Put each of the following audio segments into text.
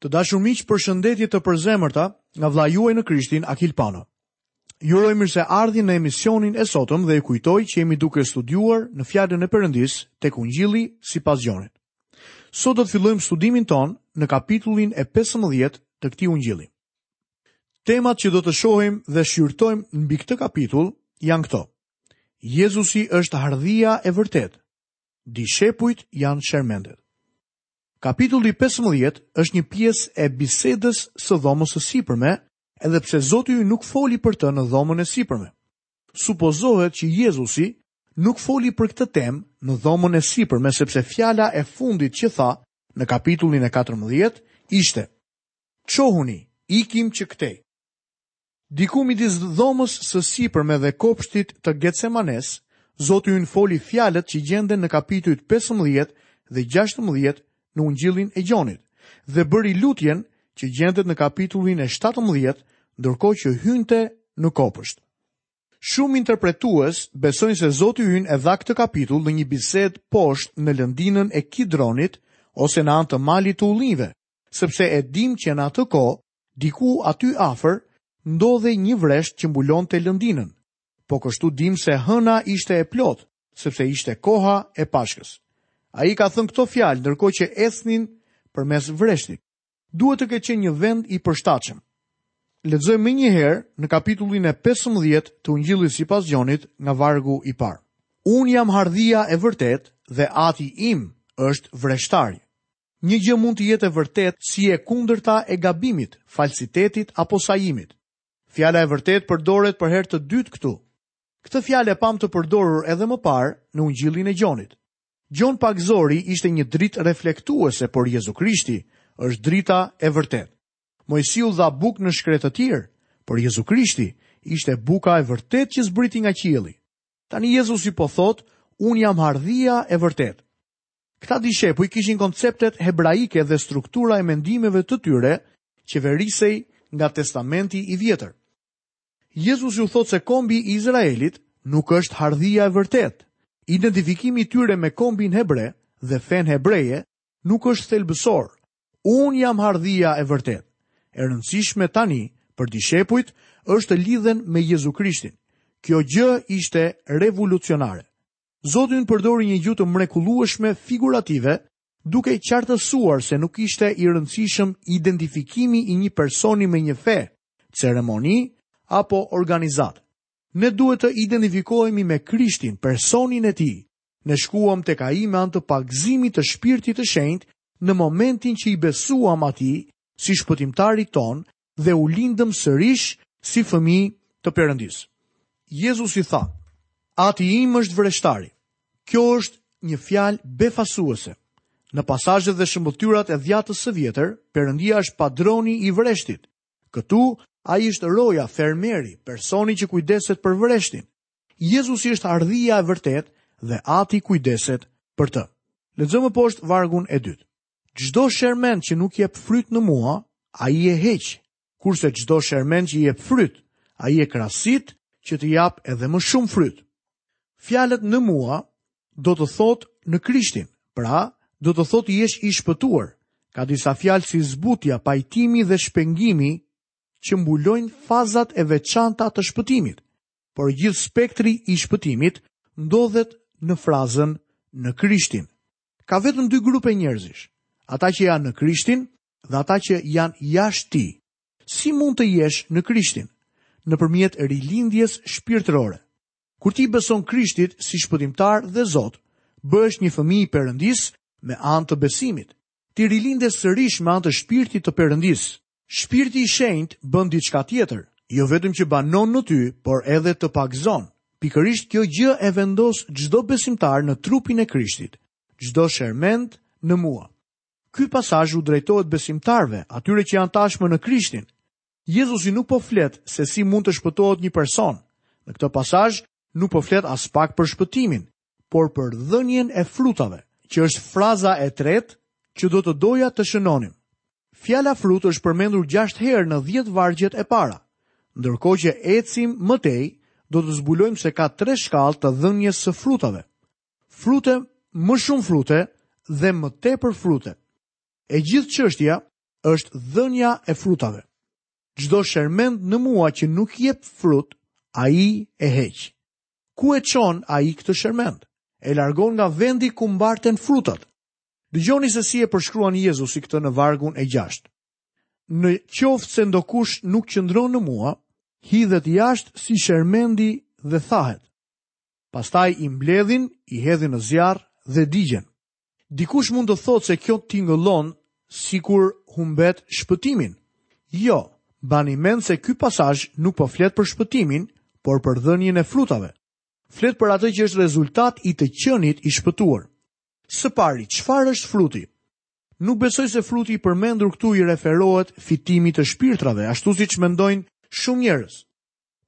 Të dashur miq, përshëndetje të përzemërta nga vëllai juaj në Krishtin Akil Pano. Ju uroj mirëseardhjen në emisionin e sotëm dhe ju kujtoj që jemi duke studiuar në fjalën e Perëndisë tek Ungjilli sipas Gjonit. Sot do të fillojmë studimin tonë në kapitullin e 15 të këtij ungjilli. Temat që do të shohim dhe shqyrtojmë mbi këtë kapitull janë këto. Jezusi është hardhia e vërtetë. Dishepujt janë shermendet. Kapitulli pesëmbëdhjetë është një pjesë e bisedës së dhomës së sipërme, edhe pse Zoti ynë nuk foli për të në dhomën e sipërme. Supozohet që Jezusi nuk foli për këtë temë në dhomën e sipërme sepse fjala e fundit që tha në kapitullin e katërmbëdhjetë ishte Çohuni, ikim që këtej. Diku midis dhomës së sipërme dhe kopshtit të Getsemanesë, Zoti ynë foli fjalët që gjenden në kapitujt pesëmbëdhjetë dhe gjashtëmbëdhjetë në Ungjillin e Gjonit dhe bëri lutjen që gjendet në kapitullin e shtatëmbëdhjetë ndërkohë që hynte në kopësht. Shumë interpretues besojnë se Zoti ynë e dha këtë kapitull në një bisedë poshtë në lëndinën e Kidronit ose në anë të malit të ullinjve, sepse e dimë që në atë kohë Diku aty afër ndodhej një vresht që mbulonte lëndinën. Po kështu dimë se hëna ishte e plotë, sepse ishte koha e Pashkës. Ai i ka thënë këto fjalë ndërkohë që ecnin përmes vreshtit. Duhet të ketë qenë një vend i përshtatshëm. Lexojmë menjëherë në kapitullin e pesëmbëdhjetë të Ungjillit sipas Gjonit nga vargu i parë. Unë jam hardhia e vërtetë dhe Ati im është vreshtari. Një gjë mund të jetë e vërtetë si e kundërta e gabimit, falsitetit apo sajimit. Fjala e vërtetë përdoret për herë të dytë këtu. Këtë fjalë e pamë të përdorur edhe më parë në Ungjillin e Gjonit. Gjon Pagëzori ishte një dritë reflektuese, por Jezu Krishti është drita e vërtetë. Mojsiu dha bukë në shkretëtirë, por Jezu Krishti ishte buka e vërtetë që zbriti nga qielli. Tani Jezusi po thotë, unë jam hardhia e vërtetë. Këta dishepuj kishin konceptet hebraike dhe struktura e mendimeve të tyre qeverisej nga testamenti i vjetër. Jezusi u thotë se kombi i Izraelit nuk është hardhia e vërtetë. Identifikimi i tyre me kombin hebre dhe fenë hebreje nuk është thelbësor. Unë jam hardhia e vërtetë. E rëndësishme tani për dishepujt është të lidhen me Jezu Krishtin. Kjo gjë ishte revolucionare. Zoti ynë përdori një gjuhë të mrekullueshme figurative, duke qartësuar se nuk ishte i rëndësishëm identifikimi i një personi me një fe, ceremoni apo organizatë. Ne duhet të identifikohemi me Krishtin, personin e tij. Ne shkuam tek ai me anë të pagëzimit të Shpirtit të Shenjtë në momentin që i besuam atij si shpëtimtarit tonë dhe u lindëm sërish si fëmijë të Perëndisë. Jezusi tha, ati im është vreshtari. Kjo është një fjalë befasuese. Në pasazhet dhe shëmbëlltyrat e Dhiatës së vjetër, Perëndia është padroni i vreshtit. Këtu, ai është roja, fermeri, personi që kujdeset për vreshtin. Jezusi është hardhia e vërtetë dhe ati kujdeset për të. Lexojmë poshtë vargun e dytë. Çdo shermend që nuk jep fryt në mua, ai e heq. Kurse çdo shermend që jep fryt, ai e krasit që të japë edhe më shumë fryt. Fjalët në mua do të thotë në Krishtin, pra do të thotë të jesh i shpëtuar. Ka disa fjalë si zbutja, pajtimi dhe shpengimi që mbulojnë fazat e veçanta të shpëtimit, por gjithë spektri i shpëtimit ndodhet në frazën në Krishtin. Ka vetëm dy grupe njerëzish, ata që janë në Krishtin dhe ata që janë jashtë tij. Si mund të jesh në Krishtin? Nëpërmjet rilindjes shpirtërore. Kur ti i beson Krishtit si shpëtimtar dhe Zot, bëhesh një fëmijë i Perëndisë me anë të besimit. Ti rilindesh sërish me anë të shpirtit të Perëndisë. Shpirti i Shenjtë bën diçka tjetër, jo vetëm që banon në ty, por edhe të pagëzon. Pikërisht kjo gjë e vendos çdo besimtar në trupin e Krishtit, çdo shermend në mua. Ky pasazh u drejtohet besimtarëve, atyre që janë tashmë në Krishtin. Jezusi nuk po flet se si mund të shpëtohet një person. Në këtë pasazh, Nuk po flet aspak për shpëtimin, por për dhënien e frutave, që është fraza e tretë që do të doja të shënonim. Fjala frut është përmendur gjashtë herë në dhjetë vargjet e para. Ndërkohë që ecim më tej, do të zbulojmë se ka tre shkallë të dhënies së frutave. Frute, më shumë frute dhe më tepër frute. E gjithë çështja është dhënia e frutave. Çdo shermend në mua që nuk jep frut, ai e heq. Ku e çon ai këtë shermend? E largon nga vendi ku mbarten frutat. Dëgjoni se si e përshkruan Jezusi këtë në vargun e 6. Në qoftë se ndokush nuk qëndron në mua, hidhet jashtë si shermendi dhe thahet. Pastaj i mbledhin, i hedhin në zjarr dhe digjen. Dikush mund të thotë se kjo tingëllon sikur humbet shpëtimin. Jo, mbani mend se ky pasazh nuk po flet për shpëtimin, por për dhënien e frutave. Flet për atë që është rezultat i të qenit i shpëtuar. Së pari, çfarë është fruti? Nuk besoj se fruti i përmendur këtu i referohet fitimit të shpirtrave, ashtu siç mendojnë shumë njerëz.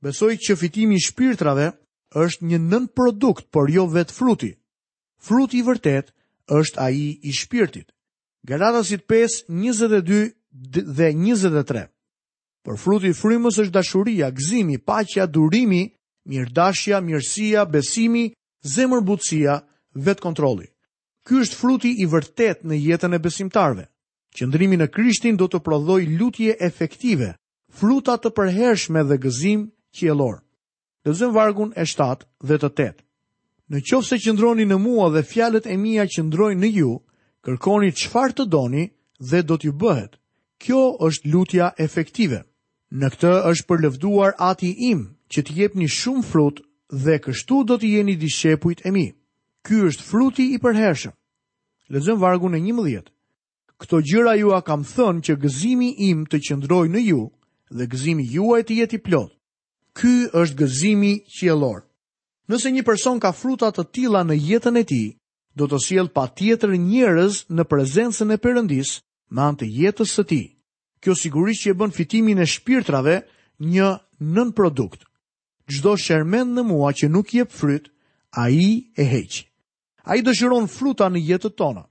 Besoj që fitimi i shpirtrave është një nënprodukt, por jo vetë fruti. Fruti i vërtetë është ai i shpirtit. Galatasit 5, 22 dhe 23. Por fruti i frymës është dashuria, gëzimi, paqja, durimi, mirëdashja, mirësia, besimi, zemërbutësia, vetëkontrolli. Ky është fruti i vërtetë në jetën e besimtarëve. Qëndrimi në Krishtin do të prodhojë lutje efektive, fruta të përhershme dhe gëzim qiellor. Lexojmë vargun e 7 dhe të 8. Në qoftë se qëndroni në mua dhe fjalët e mia qëndrojnë në ju, kërkoni çfarë të doni dhe do t'ju bëhet. Kjo është lutja efektive. Në këtë është përlëvduar ati im që të jepni shumë frut dhe kështu do të jeni dishepujt e mi. Ky është fruti i përhershëm. Lexojmë vargun e njëmbëdhjetë. Këto gjëra jua kam thënë që gëzimi im të qëndrojë në ju dhe gëzimi juaj të jetë i plotë. Ky është gëzimi qiellor. Nëse një person ka fruta të tilla në jetën e tij, do të sjellë patjetër njerëz në prezencën e Perëndisë me anë të jetës së tij. Kjo sigurisht që e bën fitimin e shpirtrave një nënprodukt. Çdo shermend në mua që nuk jep fryt, ai e heq. Ai dëshiron fruta në jetët tona.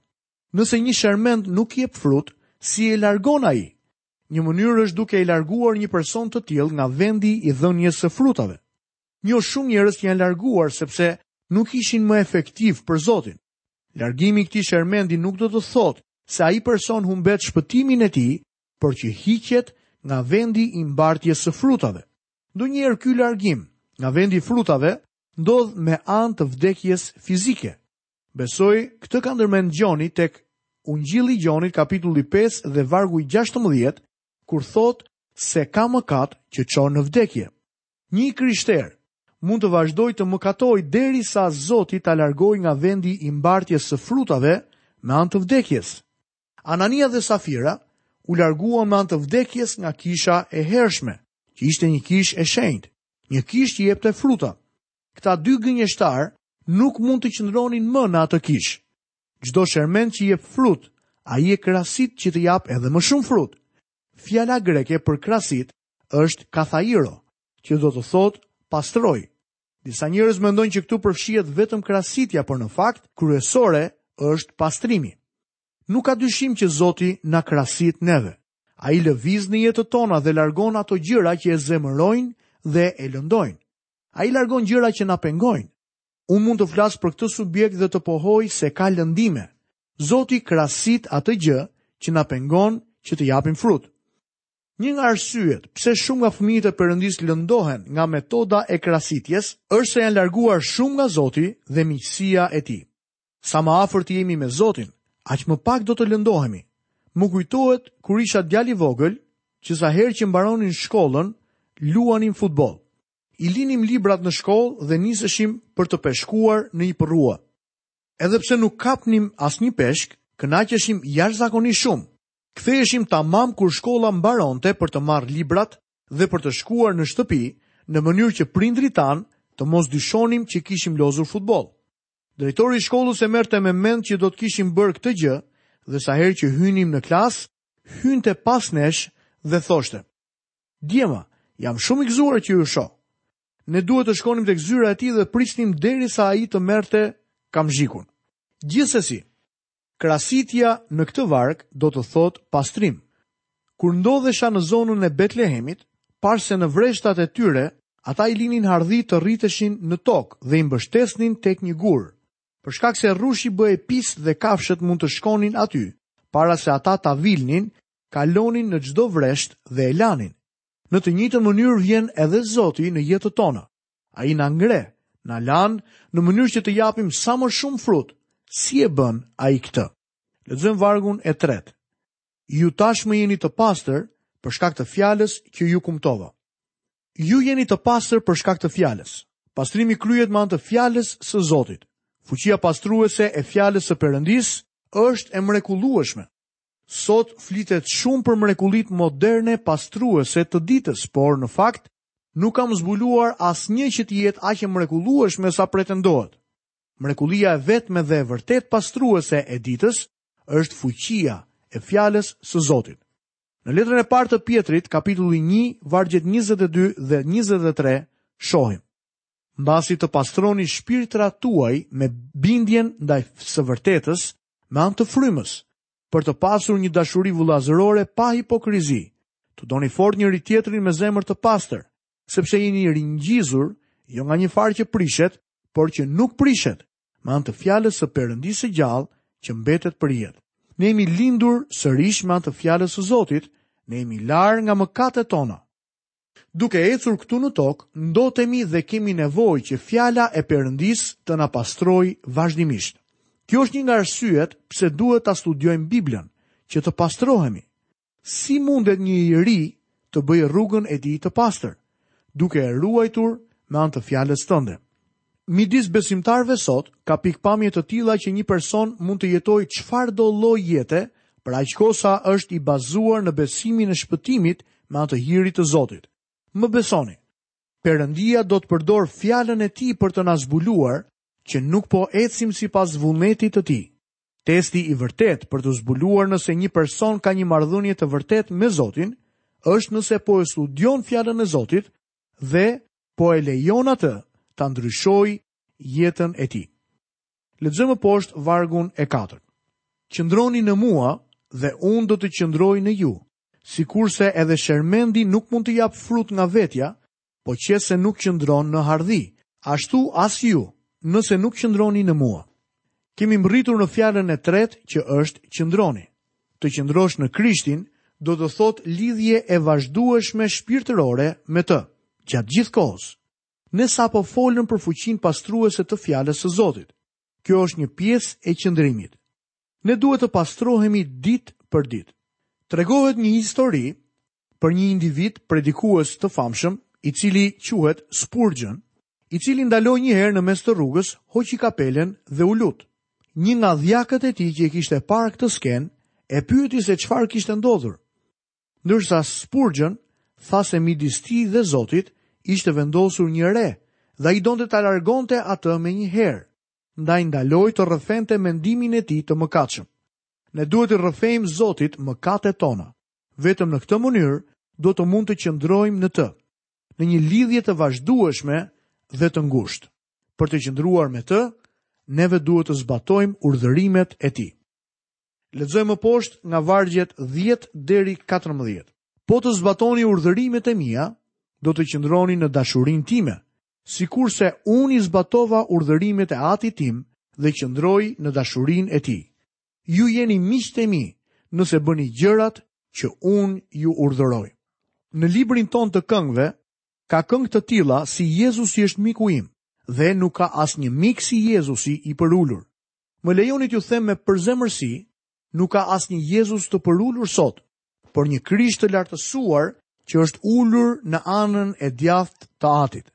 Nëse një shermend nuk jep frut, si e largon ai? Një mënyrë është duke e larguar një person të tillë nga vendi i dhënies së frutave. Njoh shumë njerëz që janë larguar sepse nuk ishin më efektivë për Zotin. Largimi i këtij shermendi nuk do të thotë se ai person humbet shpëtimin e tij, por që hiqet nga vendi i mbartjes së frutave. Ndonjëherë ky largim nga vendi i frutave ndodh me anë të vdekjes fizike. Besoj këtë ka ndër mend Gjoni tek Ungjilli i Gjonit kapitulli 5 dhe vargu i 16 kur thotë se ka mëkat që çon në vdekje. Një i krishterë mund të vazhdojë të mëkatojë derisa Zoti ta largojë nga vendi i mbartjes së frutave me anë të vdekjes. Anania dhe Safira u larguan me anë të vdekjes nga kisha e hershme, që ishte një kishë e shenjtë, një kishë që jepte fruta. Këta dy gënjeshtarë nuk mund të qëndronin më në atë kishë. Çdo shermend që jep frut, ai e krasit që të japë edhe më shumë frut. Fjala greke për krasit është kathairo, që do të thotë pastroj. Disa njerëz mendojnë që këtu përfshihet vetëm krasitja, por në fakt kryesore është pastrimi. Nuk ka dyshim që Zoti na krasit neve. Ai lëviz në jetët tona dhe largon ato gjëra që e zemërojnë dhe e lëndojnë. Ai largon gjëra që na pengojnë. Unë mund të flas për këtë subjekt dhe të pohoj se ka lëndime. Zoti krasit atë gjë që na pengon që të japim frut. Një nga arsyet pse shumë nga fëmijët e Perëndisë lëndohen nga metoda e krasitjes është se janë larguar shumë nga Zoti dhe miqësia e Tij. Sa më afër të jemi me Zotin, aq më pak do të lëndohemi. Më kujtohet kur isha djalë i vogël, që sa herë që mbaronim shkollën, luanim futboll. I linim librat në shkollë dhe niseshim për të peshkuar në një përrua. Edhe pse nuk kapnim asnjë peshk, kënaqeshim jashtëzakonisht shumë. Ktheheshim tamam kur shkolla mbaronte për të marrë librat dhe për të shkuar në shtëpi, në mënyrë që prindërit tanë të mos dyshonim që kishim lozur futboll. Drejtori i shkollës e merrte me mend që do të kishim bërë këtë gjë dhe sa herë që hynim në klasë, hynte pas nesh dhe thoshte: "Djema, jam shumë i gëzuar që ju shoh." Ne duhet të shkonim tek zyra e tij dhe prisnim derisa ai të merrte kamzhikun. Gjithsesi, Krasitja në këtë varg do të thotë pastrim. Kur ndodhesha në zonën e Betlehemit, pashë se në vreshtat e tyre, ata i linin hardhitë të rriteshin në tokë dhe i mbështesnin tek një gur. Për shkak se rrushi bëhej pis dhe kafshët mund të shkonin aty, para se ata ta vilnin, kalonin në çdo vresht dhe e lanin. Në të njëjtën mënyrë vjen edhe Zoti në jetën tonë. Ai na ngre, na lan në mënyrë që të japim sa më shumë frut. Si e bën ai këtë? Lexojmë vargun e tretë. Ju tashmë jeni të pastër për shkak të fjalës që ju kumtova. Ju jeni të pastër për shkak të fjalës. Pastrimi kryhet me anë të fjalës së Zotit. Fuqia pastruese e fjalës së Perëndisë është e mrekullueshme. Sot flitet shumë për mrekullitë moderne pastruese të ditës, por në fakt Nuk kam zbuluar asnjë që të jetë aq e mrekullueshme sa pretendohet. Mrekullia e vetme dhe e vërtetë pastruese e ditës është fuqia e fjalës së Zotit. Në letrën e parë të Pjetrit, kapitulli 1, vargjet 22 dhe 23, shohim: Mbasi të pastroni shpirtrat tuaj me bindjen ndaj së vërtetës me anë të frymës, për të pasur një dashuri vëllazërore pa hipokrizi. Të doni fort njëri-tjetrin me zemër të pastër, sepse jeni ringjizur jo nga një farë që prishet, por që nuk prishet, me anë të fjalës së Perëndisë së gjallë që mbetet për jetë. Ne jemi lindur sërish me anë të fjalës së Zotit, ne jemi larë nga mëkatet tona. Duke ecur këtu në tokë, ndotemi dhe kemi nevojë që Fjala e Perëndisë të na pastrojë vazhdimisht. Kjo është një nga arsyet pse duhet ta studiojmë Biblën, që të pastrohemi. Si mundet një i ri të bëjë rrugën e tij të pastër? Duke e ruajtur me anë të Fjalës tënde. Midis besimtarëve sot ka pikëpamje të tilla që një person mund të jetojë çfarëdo lloj jete për aq kohë sa është i bazuar në besimin e shpëtimit me anë të hirit të Zotit. Më besoni, Perëndia do të përdorë Fjalën e Tij për të na zbuluar që nuk po ecim sipas vullnetit të Tij. Testi i vërtetë për të zbuluar nëse një person ka një marrëdhënie të vërtetë me Zotin është nëse po e studion Fjalën e Zotit dhe po e lejon atë ta ndryshojë jetën e tij. Lexojmë më poshtë vargun e katërt. Qëndroni në mua dhe unë do të qëndroj në ju, sikurse edhe shermendi nuk mund të japë frut nga vetja, po qe se nuk qëndron në hardhi, ashtu as ju, nëse nuk qëndroni në mua. Kemi mbërritur në fjalën e tretë që është qëndroni. Të qëndrosh në Krishtin do të thotë lidhje e vazhdueshme shpirtërore me të, gjatë gjithë kohës. Ne sapo folëm për fuqinë pastruese të fjalës së Zotit. Kjo është një pjesë e qëndrimit. Ne duhet të pastrohemi ditë për ditë. Tregohet një histori për një individ predikues të famshëm, i cili quhet Spurgeon, i cili ndaloi një herë në mes të rrugës, hoqi kapelen dhe u lut. Një nga dhjakët e tij që e kishte parë këtë skenë, e pyeti se çfarë kishte ndodhur. Ndërsa Spurgeon tha se midis tij dhe Zotit ishte vendosur një re dhe ai donte ta largonte atë menjëherë, ndaj ndaloi të rrëfente mendimin e tij të mëkatshëm. Ne duhet t'i rrëfejmë Zotit mëkatet tona. Vetëm në këtë mënyrë do të mund të qëndrojmë në të, në një lidhje të vazhdueshme dhe të ngushtë. Për të qëndruar me të, neve duhet të zbatojmë urdhërimet e tij. Lexojmë më poshtë nga vargjet 10 deri 14. Po të zbatoni urdhërimet e mia, do të qëndroni në dashurinë time, sikurse unë i zbatova urdhërimet e Atit tim dhe qëndroj në dashurinë e tij. Ju jeni miqtë e mi nëse bëni gjërat që unë ju urdhëroj. Në librin tonë të këngëve, ka këngë të tilla si Jezusi është miku im dhe nuk ka asnjë mik si Jezusi i përulur. Më lejoni t'ju them me përzemërsi, nuk ka asnjë Jezus të përulur sot, por një Krisht të lartësuar që është ulur në anën e djathtë të Atit.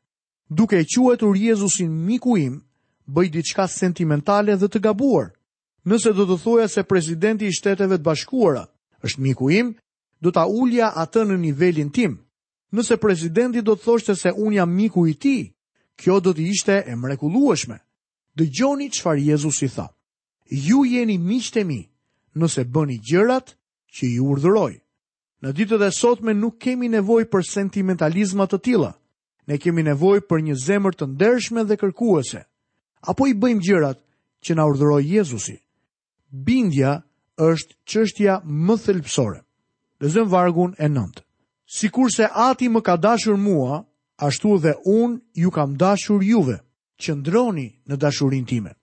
Duke e quajtur Jezusin miku im, bëj diçka sentimentale dhe të gabuar, Nëse do të thoja se presidenti i Shteteve të Bashkuara është miku im, do ta ulja atë në nivelin tim. Nëse presidenti do të thoshte se unë jam miku i tij, kjo do të ishte e mrekullueshme. Dëgjoni çfarë Jezusi tha. Ju jeni miqtë e mi, nëse bëni gjërat që ju urdhëroj. Në ditët e sotme nuk kemi nevojë për sentimentalizma të tilla. Ne kemi nevojë për një zemër të ndershme dhe kërkuese. A po i bëjmë gjërat që na urdhëroi Jezusi. Bindja është çështja më thelbësore. Lexojmë vargun e nëntë. Sikurse Ati më ka dashur mua, ashtu dhe unë ju kam dashur juve, qëndroni në dashurinë time.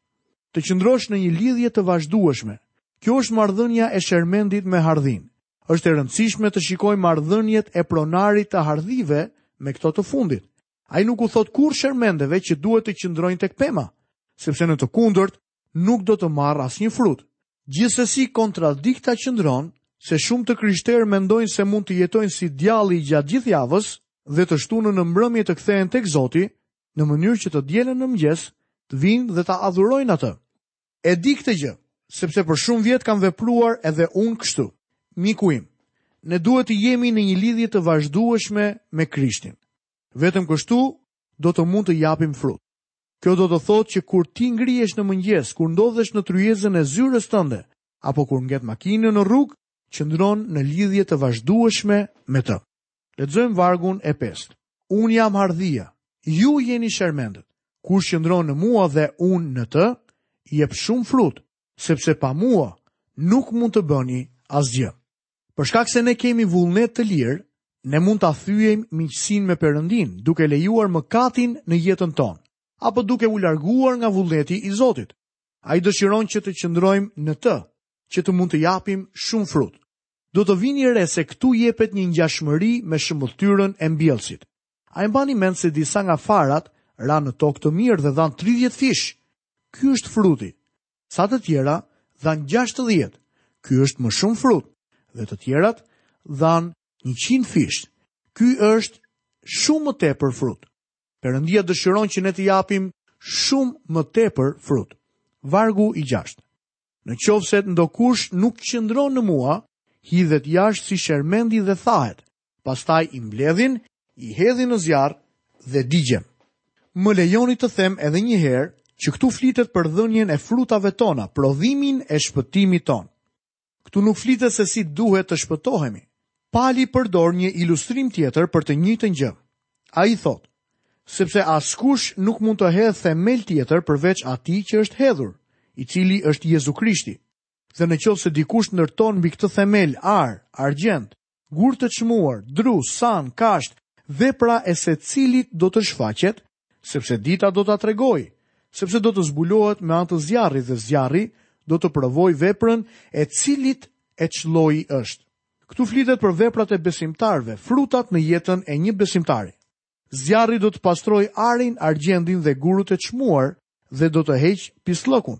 Të qëndrosh në një lidhje të vazhdueshme, kjo është marrëdhënia e shermendit me hardhinë. Është e rëndësishme të shikojmë marrëdhëniet e pronarit të hardhive me këto të fundit. Ai nuk u thotë kurrë shermendeve që duhet të qëndrojnë tek pema, sepse në të kundërt nuk do të marrë asnjë frut. Gjithsesi kontradikta qëndron se shumë të krishterë mendojnë se mund të jetojnë si djalli gjatë gjithë javës dhe të shtunën në mbrëmje të kthehen tek Zoti, në mënyrë që të dielën në mëngjes të vijnë dhe ta adhurojnë atë. E di këtë gjë, sepse për shumë vjet kam vepruar edhe unë kështu. Miku im, ne duhet të jemi në një lidhje të vazhdueshme me Krishtin. Vetëm kështu do të mund të japim frut. Kjo do të thotë që kur ti ngrihesh në mëngjes, kur ndodhesh në tryezën e zyrës tënde, apo kur nget makinën në rrugë, qëndron në lidhje të vazhdueshme me të. Lexojmë vargun e pestë. Unë jam hardhia, ju jeni shermendët. Kush qëndron në mua dhe unë në të, jep shumë frut, sepse pa mua nuk mund të bëni asgjë. Për shkak se ne kemi vullnet të lirë, ne mund ta thyejmë miqësinë me Perëndinë, duke lejuar mëkatin në jetën tonë, apo duke u larguar nga vullneti i Zotit. Ai dëshiron që të qëndrojmë në të, që të mund të japim shumë frut. Do të vini re se këtu jepet një ngjashmëri me shëmbëlltyrën e mbjellësit. A e mbani mend se disa nga farat ranë në tokë të mirë dhe dhanë 30 fish? Ky është fruti. Ca të tjera dhanë 60. Ky është më shumë frut dhe të tjerat dhanë 100 fish. Ky është shumë më tepër frut. Perëndia dëshiron që ne të japim shumë më tepër frut. Vargu i 6. Në qoftë se ndokush nuk qëndron në mua, hidhet jashtë si shermendi dhe thahet, pastaj i mbledhin, i hedhin në zjarr dhe digjen. Më lejoni të them edhe një herë që këtu flitet për dhënien e frutave tona, prodhimin e shpëtimit tonë. Këtu nuk flitet se si duhet të shpëtohemi. Pali përdor një ilustrim tjetër për të njëjtën gjë. Ai thotë, sepse askush nuk mund të hedhë themel tjetër përveç atij që është hedhur, i cili është Jezu Krishti. Dhe në qoftë se dikush ndërton mbi këtë themel ar, argjend, gurë të çmuar, dru, sanë, kashtë, vepra e secilit do të shfaqet, sepse dita do ta tregojë, sepse do të zbulohet me anë të zjarrit dhe zjarri do të provojë veprën e cilit e ç'lloji është. Këtu flitet për veprat e besimtarëve, frutat në jetën e një besimtari. Zjarri do të pastrojë arin, argjendin dhe gurët e çmuar dhe do të heqë pisllëkun.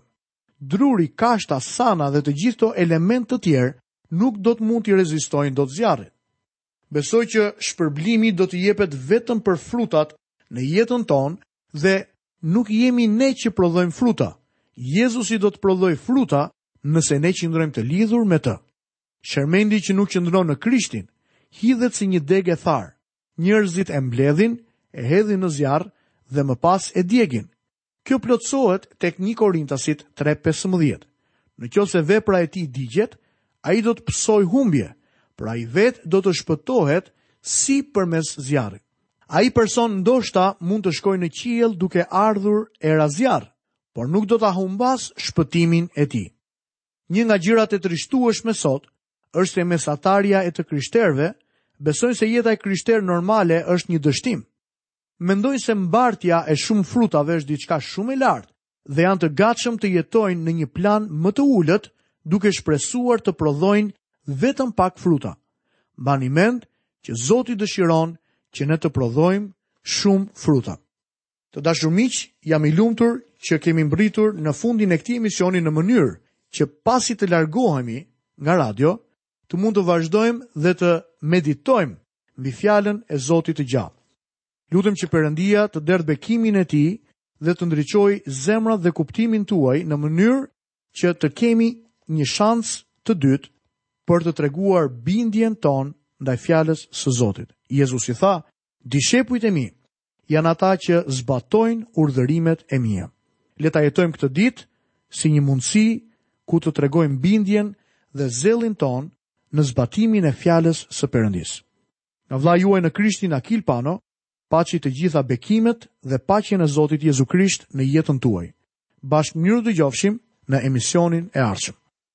Druri, kashta, sana dhe të gjithë ato elementë të tjerë nuk do të mund t'i rezistojnë dot zjarrit. Besoj që shpërblimi do të jepet vetëm për frutat në jetën tonë dhe nuk jemi ne që prodhojmë fruta. Jezusi do të prodhojë fruta nëse ne qëndrojmë të lidhur me të. Shermendi që nuk qëndron në Krishtin, hidhet si një degë e tharë. Njerëzit e mbledhin, e hedhin në zjarr dhe më pas e djegin. Kjo plotësohet tek 1 Korintasit 3:15. Në qoftë se vepra e tij digjet, ai do të pësojë humbje, por ai vetë do të shpëtohet si përmes zjarrit. Ai person ndoshta mund të shkojë në qiell duke ardhur era zjarr, por nuk do ta humbasë shpëtimin e tij. Një nga gjërat e trishtueshme sot është se mesatarja e të krishterëve besojnë se jeta e krishterë normale është një dështim. Mendojnë se mbartja e shumë frutave është diçka shumë e lartë dhe janë të gatshëm të jetojnë në një plan më të ulët duke shpresuar të prodhojnë vetëm pak fruta. Mbani mend që Zoti dëshiron që ne të prodhojmë shumë fruta. Të dashur miq, jam i lumtur që kemi mbrritur në fundin e këtij emisioni në mënyrë që pasi të largohemi nga radio, të mund të vazhdojmë dhe të meditojmë mbi fjalën e Zotit të gjallë. Lutem që Perëndia të derdhë bekimin e tij dhe të ndriçojë zemrat dhe kuptimin tuaj në mënyrë që të kemi një shans të dytë për të treguar bindjen tonë ndaj fjalës së Zotit. Jezusi tha, "Dishepujt e mi janë ata që zbatojnë urdhërimet e mia. Le ta jetojmë këtë ditë si një mundësi ku të tregojmë bindjen dhe zellin tonë në zbatimin e fjalës së Perëndisë. Nga vëllai juaj në Krishtin Akil Pano, paçi të gjitha bekimet dhe paqen e Zotit Jezu Krisht në jetën tuaj. Bashkë mirë u dëgjofshim në emisionin e ardhshëm.